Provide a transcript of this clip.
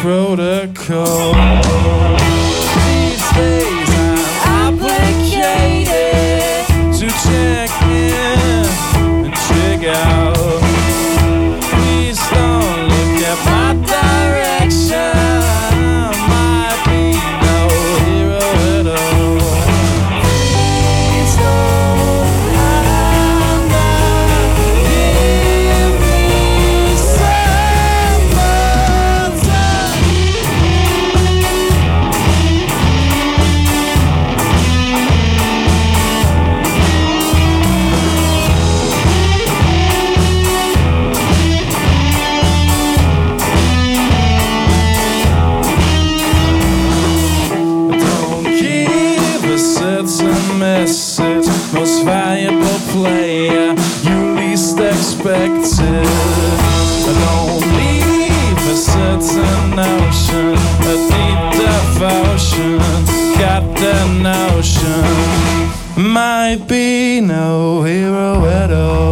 protocol. These days certain message. Most valuable player, you least expected. Don't leave a certain notion. A deep devotion. Got the notion. Might be no hero at all.